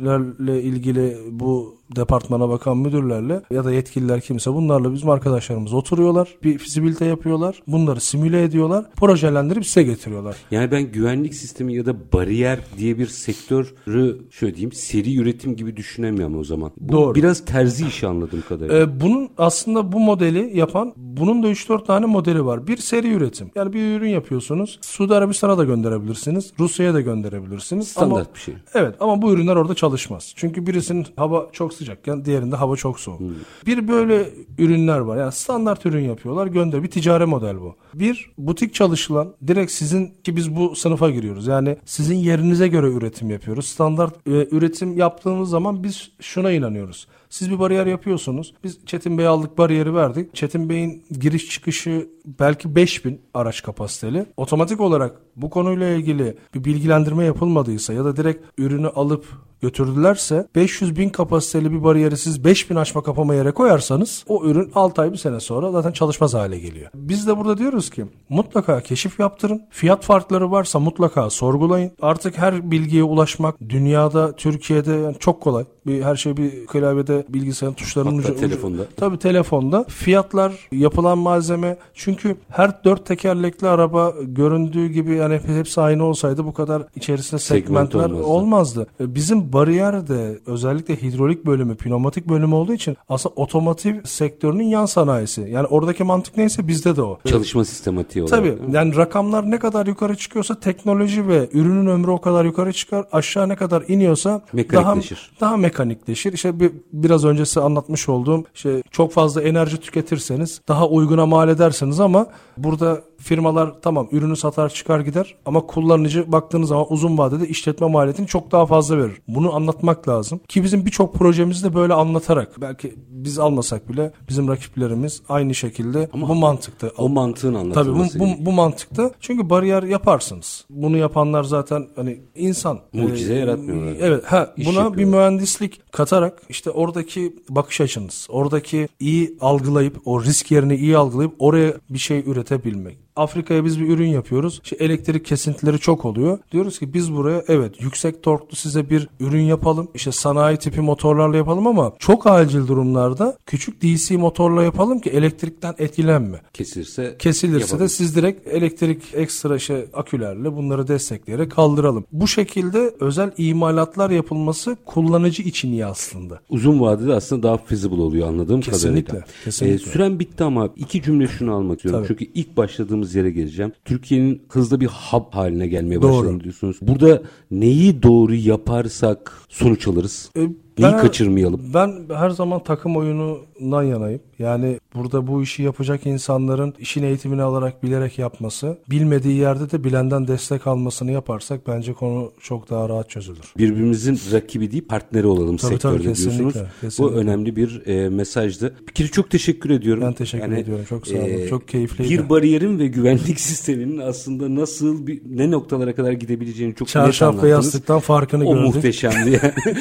ilgili bu departmana bakan müdürlerle ya da yetkililer kimse bunlarla bizim arkadaşlarımız oturuyorlar. Bir fizibilite yapıyorlar. Bunları simüle ediyorlar. Projelendirip size getiriyorlar. Yani ben güvenlik sistemi ya da bariyer diye bir sektörü şöyle diyeyim seri üretim gibi düşünemiyorum o zaman. Bu Doğru. Biraz terzi işi anladığım kadarıyla. Ee, bunun aslında bu modeli yapan bunun da 3-4 tane modeli var. Bir seri üretim. Yani bir ürün yapıyorsunuz. Suudi Arabistan'a da gönderebilirsiniz. Rusya'ya da gönderebilirsiniz. Standart ama, bir şey. Evet ama bu ürünler orada çalışmaz. Çünkü birisinin hava çok sıcakken diğerinde hava çok soğuk. Bir böyle ürünler var. Yani standart ürün yapıyorlar. Gönder. Bir ticari model bu. Bir butik çalışılan direkt sizin ki biz bu sınıfa giriyoruz. Yani sizin yerinize göre üretim yapıyoruz. Standart e, üretim yaptığımız zaman biz şuna inanıyoruz. Siz bir bariyer yapıyorsunuz. Biz Çetin Bey'e aldık bariyeri verdik. Çetin Bey'in giriş çıkışı belki 5000 araç kapasiteli. Otomatik olarak bu konuyla ilgili bir bilgilendirme yapılmadıysa ya da direkt ürünü alıp götürdülerse 500 bin kapasiteli bir bariyeri siz 5000 açma kapama yere koyarsanız o ürün 6 ay bir sene sonra zaten çalışmaz hale geliyor. Biz de burada diyoruz ki mutlaka keşif yaptırın. Fiyat farkları varsa mutlaka sorgulayın. Artık her bilgiye ulaşmak dünyada, Türkiye'de yani çok kolay. Bir her şey bir klavyede bilgisayarın tuşlarının Hatta ucu, telefonda. Tabii telefonda. Fiyatlar, yapılan malzeme. Çünkü her dört tekerlekli araba göründüğü gibi yani hepsi aynı olsaydı bu kadar içerisinde Segment segmentler olmazdı. olmazdı. E, Bizim bariyer de özellikle hidrolik bölümü, pneumatik bölümü olduğu için aslında otomotiv sektörünün yan sanayisi. Yani oradaki mantık neyse bizde de o. Çalışma sistematiği olarak. Tabii yani rakamlar ne kadar yukarı çıkıyorsa teknoloji ve ürünün ömrü o kadar yukarı çıkar. Aşağı ne kadar iniyorsa daha daha mekanikleşir. İşte bir, biraz öncesi anlatmış olduğum işte çok fazla enerji tüketirseniz daha uyguna mal edersiniz ama burada firmalar tamam ürünü satar çıkar gider ama kullanıcı baktığınız zaman uzun vadede işletme maliyetini çok daha fazla verir. Bunu anlatmak lazım. Ki bizim birçok projemizi de böyle anlatarak belki biz almasak bile bizim rakiplerimiz aynı şekilde bu mantıkta O mantığın Tabii bu, anlatılması. bu, bu mantıkta. Çünkü bariyer yaparsınız. Bunu yapanlar zaten hani insan. Mucize Ee, yaratmıyorlar. Evet. Ha, İş buna bir yapıyorlar. mühendislik katarak işte oradaki bakış açınız, oradaki iyi algılayıp o risk yerini iyi algılayıp oraya bir şey üretebilmek. Afrika'ya biz bir ürün yapıyoruz. İşte elektrik kesintileri çok oluyor. Diyoruz ki biz buraya evet yüksek torklu size bir ürün yapalım. İşte sanayi tipi motorlarla yapalım ama çok acil durumlarda küçük DC motorla yapalım ki elektrikten etkilenme. Kesilirse Kesilirse yapalım. de siz direkt elektrik ekstra şey akülerle bunları destekleyerek kaldıralım. Bu şekilde özel imalatlar yapılması kullanıcı için iyi aslında. uzun vadede aslında daha feasible oluyor anladığım Kesinlikle, kadarıyla. kesinlikle. Ee, süren bitti ama iki cümle şunu almak istiyorum. Tabii. Çünkü ilk başladığımız yere geleceğim. Türkiye'nin hızlı bir hub haline gelmeye başladığını diyorsunuz. Burada neyi doğru yaparsak sonuç alırız. Neyi ben- kaçırmayalım. Ben her zaman takım oyunundan yanayım. Yani burada bu işi yapacak insanların işin eğitimini alarak bilerek yapması, bilmediği yerde de bilenden destek almasını yaparsak bence konu çok daha rahat çözülür. Birbirimizin rakibi değil partneri olalım Tabii, sektörde tabii, kesinlikle, diyorsunuz. Bu kesinlikle. önemli bir e, mesajdı. Bir kere çok teşekkür ediyorum. Ben teşekkür ediyorum. Çok sağ olun. e, Çok keyifliydi. Bir bariyerin ve güvenlik sisteminin aslında nasıl bir ne noktalara kadar gidebileceğini çok net Çarşaf ve anlattınız. yastıktan farkını O gördük. muhteşemdi yani.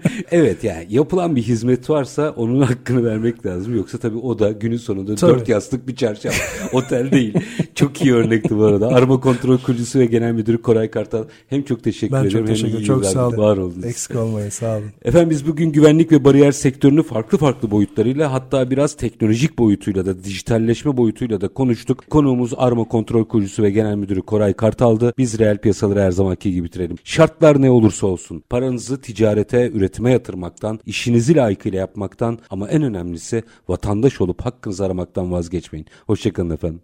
evet yani yapılan bir hizmet varsa onun hakkını vermek lazım. Yoksa tabii o da günün sonunda Tabii. dört yastık bir çarşaf. Otel değil. Çok iyi örnekti bu arada. Arama Kontrol Kurucusu ve Genel Müdürü Koray Kartal. Hem çok teşekkür Ben ediyorum çok hem teşekkür ederim. Çok sağ olun. Var oldunuz. Eksik olmayın. Sağ olun. Efendim biz bugün güvenlik ve bariyer sektörünü farklı farklı boyutlarıyla hatta biraz teknolojik boyutuyla da dijitalleşme boyutuyla da konuştuk. Konuğumuz Arma Kontrol Kurucusu ve Genel Müdürü Koray Kartal'dı. Biz reel piyasaları her zamanki gibi bitirelim. Şartlar ne olursa olsun paranızı ticarete, üretime yatırmaktan, işinizi layıkıyla yapmaktan ama en önemlisi vatandaş olup hakkınızı aramaktan vazgeçmeyin. Hoşçakalın efendim.